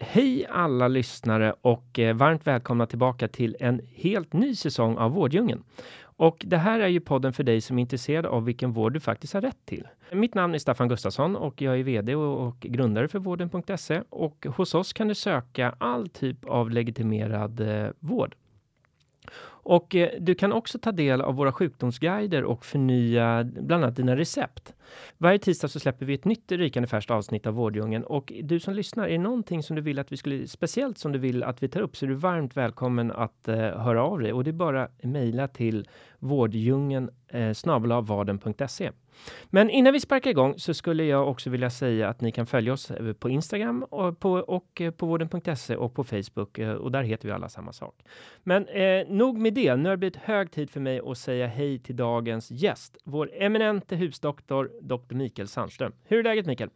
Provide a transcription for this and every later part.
Hej alla lyssnare och eh, varmt välkomna tillbaka till en helt ny säsong av Vårdjungeln. Och det här är ju podden för dig som är intresserad av vilken vård du faktiskt har rätt till. Mitt namn är Staffan Gustafsson och jag är VD och grundare för vården.se och hos oss kan du söka all typ av legitimerad eh, vård. Och eh, du kan också ta del av våra sjukdomsguider och förnya bland annat dina recept. Varje tisdag så släpper vi ett nytt rykande färskt avsnitt av Vårdjungeln och du som lyssnar, är det någonting som du vill att vi skulle, speciellt som du vill att vi tar upp så är du varmt välkommen att eh, höra av dig och det är bara mejla till vårdjungeln eh, snabelavarden.se. Men innan vi sparkar igång så skulle jag också vilja säga att ni kan följa oss eh, på Instagram och på, och eh, på vården.se och på Facebook eh, och där heter vi alla samma sak. Men eh, nog med det. Nu har det blivit hög tid för mig att säga hej till dagens gäst, vår eminente husdoktor, doktor Mikael Sandström. Hur är läget Mikael?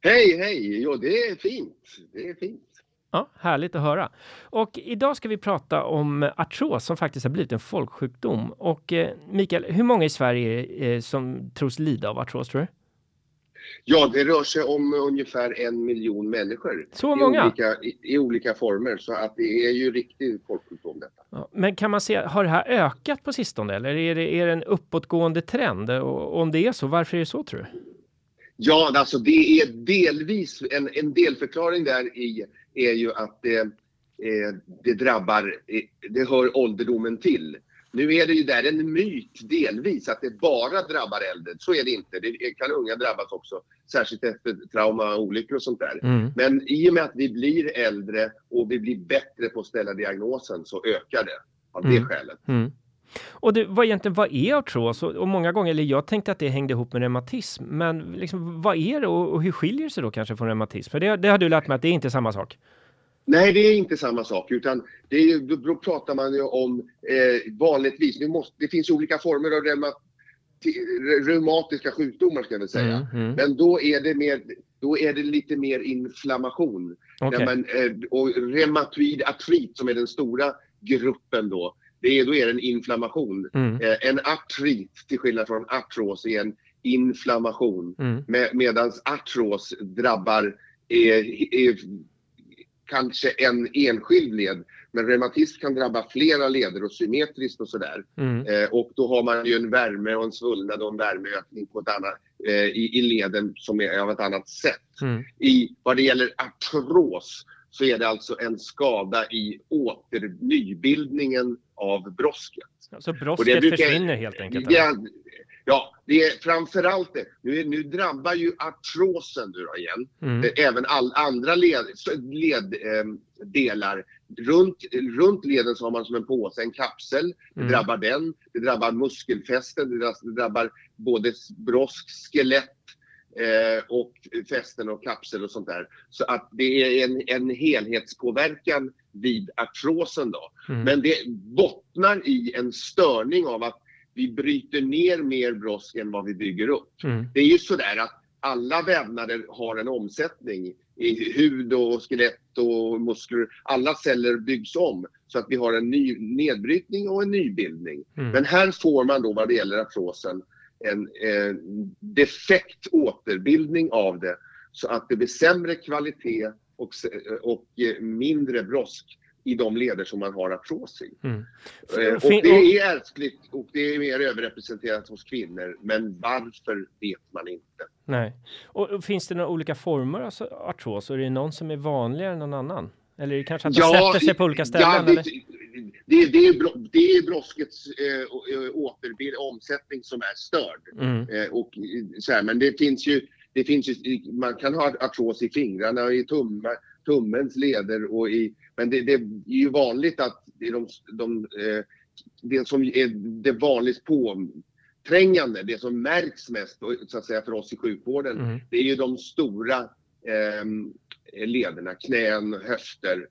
Hej, hej! Jo, det är fint. Det är fint. Ja, härligt att höra. Och idag ska vi prata om artros som faktiskt har blivit en folksjukdom. Och eh, Mikael, hur många i Sverige eh, som tros lida av artros tror du? Ja, det rör sig om ungefär en miljon människor. Så många? I olika, i, i olika former, så att det är ju riktig folksjukdom detta. Ja, men kan man se, har det här ökat på sistone eller är det, är det en uppåtgående trend? Och om det är så, varför är det så tror du? Ja, alltså det är delvis en, en delförklaring där i är ju att det, eh, det drabbar, eh, det hör ålderdomen till. Nu är det ju där en myt delvis att det bara drabbar äldre. Så är det inte. Det kan unga drabbas också. Särskilt efter trauma, olyckor och sånt där. Mm. Men i och med att vi blir äldre och vi blir bättre på att ställa diagnosen så ökar det av det Mm. skälet. Mm. Och du, vad egentligen, vad är artros? Och, och många gånger, eller jag tänkte att det hängde ihop med reumatism, men liksom, vad är det och, och hur skiljer det sig då kanske från reumatism? För det, det har du lärt mig att det är inte samma sak. Nej, det är inte samma sak. Utan det är, då, då pratar man ju om eh, vanligtvis, nu måste, det finns olika former av reuma, ti- reumatiska sjukdomar ska jag väl säga. Mm, mm. Men då är det, mer, då är det lite mer inflammation. Där man, eh, och reumatoid artrit som är den stora gruppen då, det är, då är det en inflammation. Mm, Eh, en artrit till skillnad från artros är en inflammation. mm, Med, Medan artros drabbar eh, eh, kanske en enskild led. Men reumatism kan drabba flera leder och symmetriskt och sådär. mm, Eh, och då har man ju en värme och en svullnad och en värmeökning på ett annat, eh, i, i leden som är av ett annat sätt. mm. I, vad det gäller artros så är det alltså en skada i åter, nybildningen av brosket. Så brosket brukar- försvinner helt enkelt? Ja, ja, det är framförallt det. Nu, nu drabbar ju artrosen nu då igen. Mm, Eh, Även all, andra leddelar. Led, eh, runt, runt leden så har man som en påse, en kapsel. Det Mm. drabbar den. Det drabbar muskelfästen. Det drabbar både brosk, skelett eh, och fästen och kapsel och sånt där. Så att det är en, en helhetspåverkan vid artrosen då. mm, Men det bottnar i en störning av att vi bryter ner mer brosk än vad vi bygger upp. mm, Det är ju sådär att alla vävnader har en omsättning i hud och skelett och muskler. Alla celler byggs om så att vi har en ny nedbrytning och en nybildning. mm. Men här får man då vad det gäller artrosen en eh, defekt återbildning av det så att det blir sämre kvalitet och, och eh, mindre brosk i de leder som man har artros i. Mm. Eh, och det är ärftligt och det är mer överrepresenterat hos kvinnor. Men varför vet man inte. Nej. Och, finns det några olika former av artros? Är det någon som är vanligare än någon annan? Eller är det kanske att det sätter sig på olika ställen? Ja, det? Det, det, är, bro- det är broskets eh, återbild, omsättning som är störd. Mm. Eh, och, eh, så här, men det finns ju, det finns ju, man kan ha artros i fingrarna och i tumma, tummens leder och i, men det, det är ju vanligt att de, de eh, det som är det vanligt påträngande, det som märks mest så att säga för oss i sjukvården, Mm. det är ju de stora eh, lederna, knän, höfter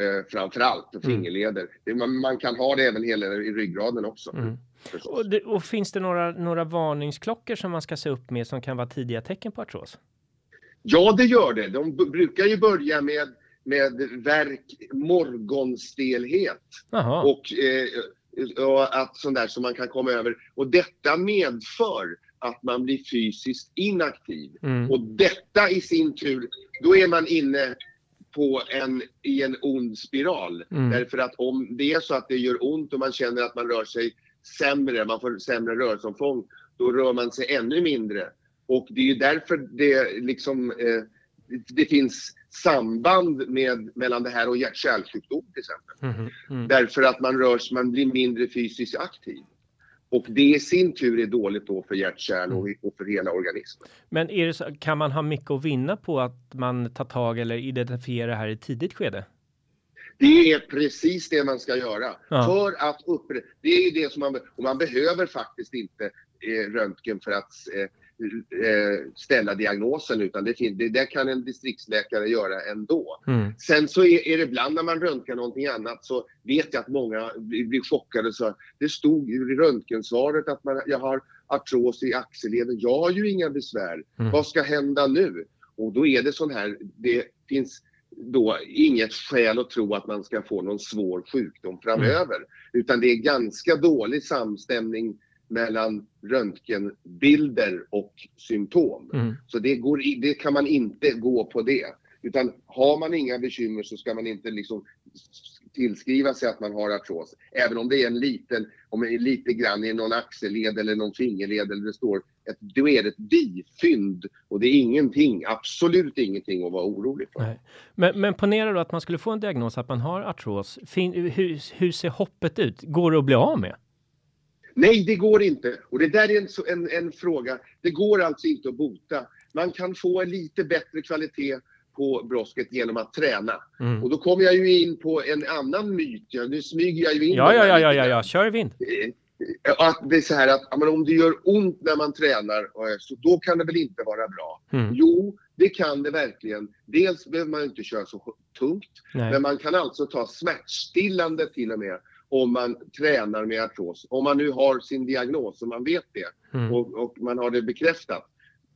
eh, framför allt och Mm. fingerleder. Det, man, man kan ha det även hela i ryggraden också. Mm. Och, det, och finns det några, några varningsklockor som man ska se upp med som kan vara tidiga tecken på artros? Ja, det gör det. De brukar ju börja med, med värk, morgonstelhet Jaha. och, eh, och att sånt där som man kan komma över. Och detta medför att man blir fysiskt inaktiv. Mm. Och detta i sin tur, då är man inne på en, i en ond spiral. Mm. Därför att om det är så att det gör ont och man känner att man rör sig sämre, man får sämre rörelseomfång, då rör man sig ännu mindre. Och det är ju därför det liksom eh, det finns samband med, mellan det här och hjärt-kärlsjukdom till exempel. Mhm. Mm. Därför att man rör sig, man blir mindre fysiskt aktiv. Och det i sin tur är dåligt då för hjärt-kärl och, och för hela organismen. Men är det så, kan man ha mycket att vinna på att man tar tag eller identifierar det här i tidigt skede? Det är precis det man ska göra. Ja. För att uppre- Det är ju det som man... Och man behöver faktiskt inte eh, röntgen för att eh, ställa diagnosen utan det, det där kan en distriktsläkare göra ändå. Mm. Sen så är, är det ibland när man röntgar någonting annat så vet jag att många blir chockade. Så det stod i röntgensvaret att man, jag har artros i axelleden. Jag har ju inga besvär. Mm. Vad ska hända nu? Och då är det sån här, det finns då inget skäl att tro att man ska få någon svår sjukdom framöver. Utan det är ganska dålig samstämning mellan röntgenbilder och symptom. Mm. Så det, går, det kan man inte gå på det. Utan har man inga bekymmer så ska man inte liksom tillskriva sig att man har artros. Även om det är en liten, om det är lite grann i någon axelled eller någon fingerled eller det står ett, då är det ett bifynd och det är ingenting, absolut ingenting att vara orolig för. Nej. Men, men ponera då att man skulle få en diagnos att man har artros. Fin, hur, hur ser hoppet ut? Går det att bli av med? Nej, det går inte. Och det där är en, en, en fråga. Det går alltså inte att bota. Man kan få en lite bättre kvalitet på brosket genom att träna. Mm. Och då kommer jag ju in på en annan myt. Ja, nu smyger jag ju in Ja, ja, ja, ja, ja, ja, kör vind. Eh, Att det är så här att men om det gör ont när man tränar, så då kan det väl inte vara bra? Mm. Jo, det kan det verkligen. Dels behöver man inte köra så tungt, Nej. men man kan alltså ta smärtstillande till och med om man tränar med artros. Om man nu har sin diagnos och man vet det Mm. och, och man har det bekräftat.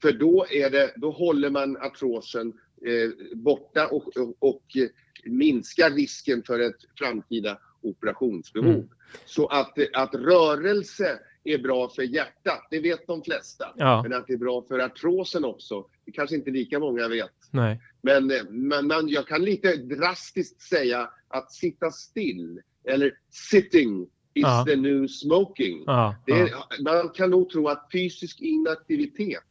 För då, är det, då håller man artrosen eh, borta och, och, och minskar risken för ett framtida operationsbehov. Mm. Så att, att rörelse är bra för hjärtat, det vet de flesta. Ja, Men att det är bra för artrosen också, det kanske inte lika många vet. nej. Men, eh, men, men jag kan lite drastiskt säga att sitta still eller sitting is Ja. the new smoking. Ja, är, man kan nog tro att fysisk inaktivitet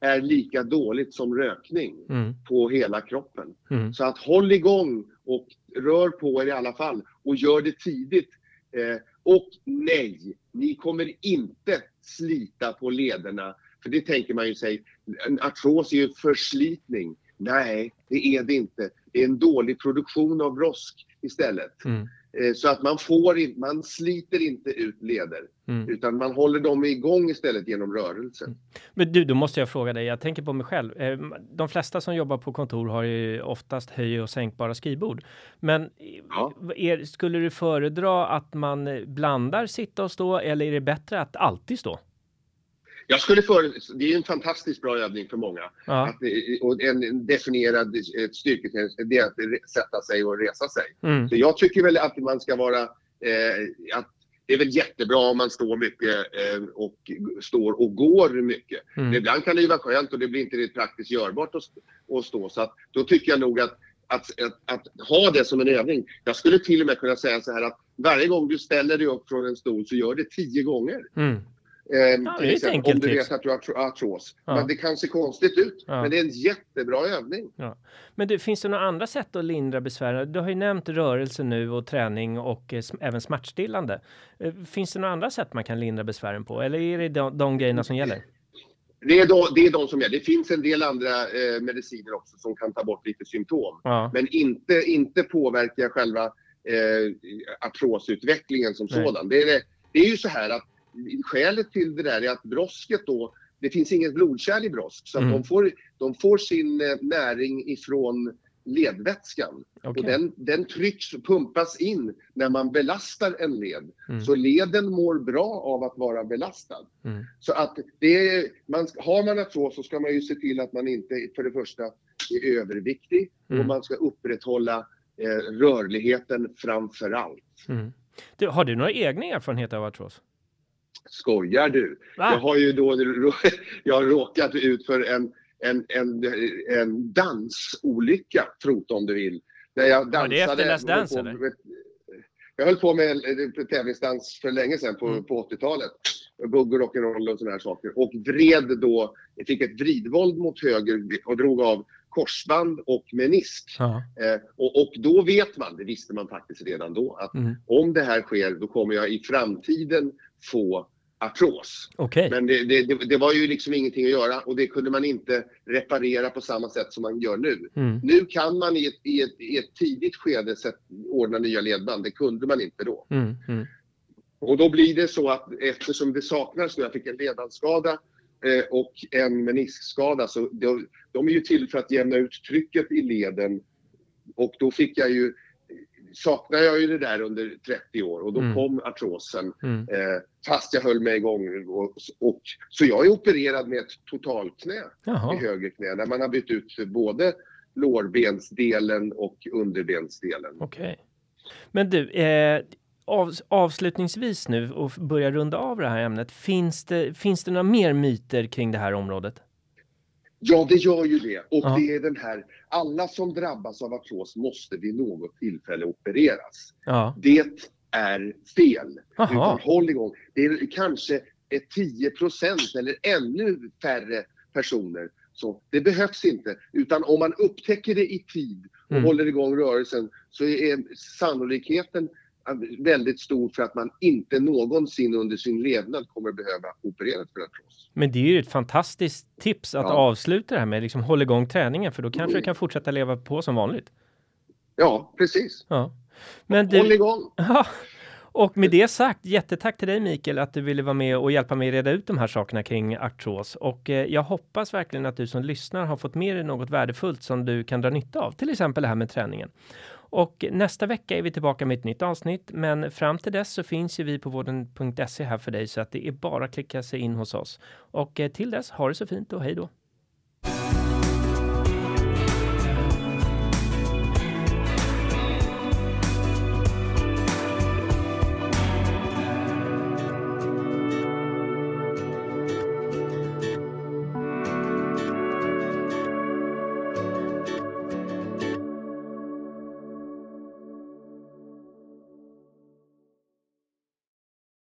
är lika dåligt som rökning Mm. på hela kroppen. Mm. Så att håll igång och rör på er i alla fall och gör det tidigt. Eh, och nej, ni kommer inte slita på lederna. För det tänker man ju sig, en artros är ju förslitning. Nej, det är det inte. Det är en dålig produktion av brosk istället. Mm. Eh, så att man får in, man sliter inte ut leder. Mm. Utan man håller dem igång istället genom rörelse. Men du, då måste jag fråga dig. Jag tänker på mig själv. Eh, De flesta som jobbar på kontor har ju oftast höj och sänkbara skrivbord. Men Ja. är, skulle du föredra att man blandar sitta och stå eller är det bättre att alltid stå? Jag skulle före, det är ju en fantastiskt bra övning för många. Ja. Att, och en definierad styrketräning, det är att sätta sig och resa sig. Mm. Så jag tycker väl att man ska vara, eh, att det är väl jättebra om man står mycket eh, och står och går mycket. Mm. Ibland kan det ju vara skönt och det blir inte riktigt praktiskt görbart att, att stå. Så att, då tycker jag nog att, att, att, att ha det som en övning. Jag skulle till och med kunna säga så här att varje gång du ställer dig upp från en stol så gör det tio gånger. Mm. Eh, Ja, det är ett om du vet att du har artro- artros. Ja. Men det kan se konstigt ut. Ja. Men det är en jättebra övning. Men du, finns det några andra sätt att lindra besvären? Du har ju nämnt rörelse nu och träning och eh, även smärtstillande. Eh, Finns det några andra sätt man kan lindra besvären på? Eller är det de, de grejerna som gäller? Det är, de, det är de som är. Det finns en del andra eh, mediciner också som kan ta bort lite symptom. Ja. Men inte, inte påverka själva eh, artrosutvecklingen som Nej. sådan. Det är, det är ju så här att skälet till det där är att brosket då det finns inget blodkärl i brosk så Mm. de, får, de får sin eh, näring ifrån ledvätskan. Okej. Och den, den trycks och pumpas in när man belastar en led. Mm. Så leden mår bra av att vara belastad. Mm. Så att det är, man, har man artros så ska man ju se till att man inte för det första är överviktig Mm. och man ska upprätthålla eh, rörligheten framför allt. Mm. Du, har du några egna erfarenheter av artros? Skojar du? Va? Jag har ju då jag har råkat ut för en, en, en, en dansolycka, trot om du vill. När jag Var det efter Let's Dance, eller? Jag höll på med eh, tävlingsdans för länge sedan på, Mm. på 80-talet. Bugg och rock'n'roll och sådana här saker. Och vred då, fick ett vridvåld mot höger och drog av korsband och menisk. Ja. Eh, och, och då vet man, det visste man faktiskt redan då, att Mm. om det här sker då kommer jag i framtiden få artros. Okej. Men det, det, det, det var ju liksom ingenting att göra och det kunde man inte reparera på samma sätt som man gör nu. Mm. Nu kan man i ett, i ett, i ett tidigt skede sätt, ordna nya ledband, det kunde man inte då. Mm. Mm. Och då blir det så att eftersom det saknas nu, jag fick en ledbandsskada eh, och en meniskskada, så de, de är ju till för att jämna ut trycket i leden. Och då fick jag ju, saknar jag ju det där under 30 år och då Mm. kom artrosen Mm. eh, fast jag höll mig igång. Och, och, så jag är opererad med ett totalknä i Jaha. höger knä där man har bytt ut både lårbensdelen och underbensdelen. Okej. Men du, eh, av, avslutningsvis nu och börja runda av det här ämnet. Finns det, finns det några mer myter kring det här området? Ja, det gör ju det. Och Ja. det är den här, alla som drabbas av artros måste vid något tillfälle opereras. Ja. Det är fel. Utan håll igång. Det är kanske är 10% eller ännu färre personer. Så det behövs inte. Utan om man upptäcker det i tid och Mm. håller igång rörelsen så är sannolikheten väldigt stor för att man inte någonsin under sin levnad kommer behöva opereras för artros. Men det är ju ett fantastiskt tips att Ja. avsluta det här med. Liksom håll igång träningen för då kanske Mm. du kan fortsätta leva på som vanligt. Ja, precis. Ja. Men Håll du, igång! ja. Och med det sagt, jättetack till dig Mikael att du ville vara med och hjälpa mig reda ut de här sakerna kring artros. Och eh, jag hoppas verkligen att du som lyssnar har fått med dig något värdefullt som du kan dra nytta av, till exempel det här med träningen. Och nästa vecka är vi tillbaka med ett nytt avsnitt, men fram till dess så finns ju vi på vården.se här för dig så att det är bara att klicka sig in hos oss. Och eh, till dess, ha det så fint och hej då!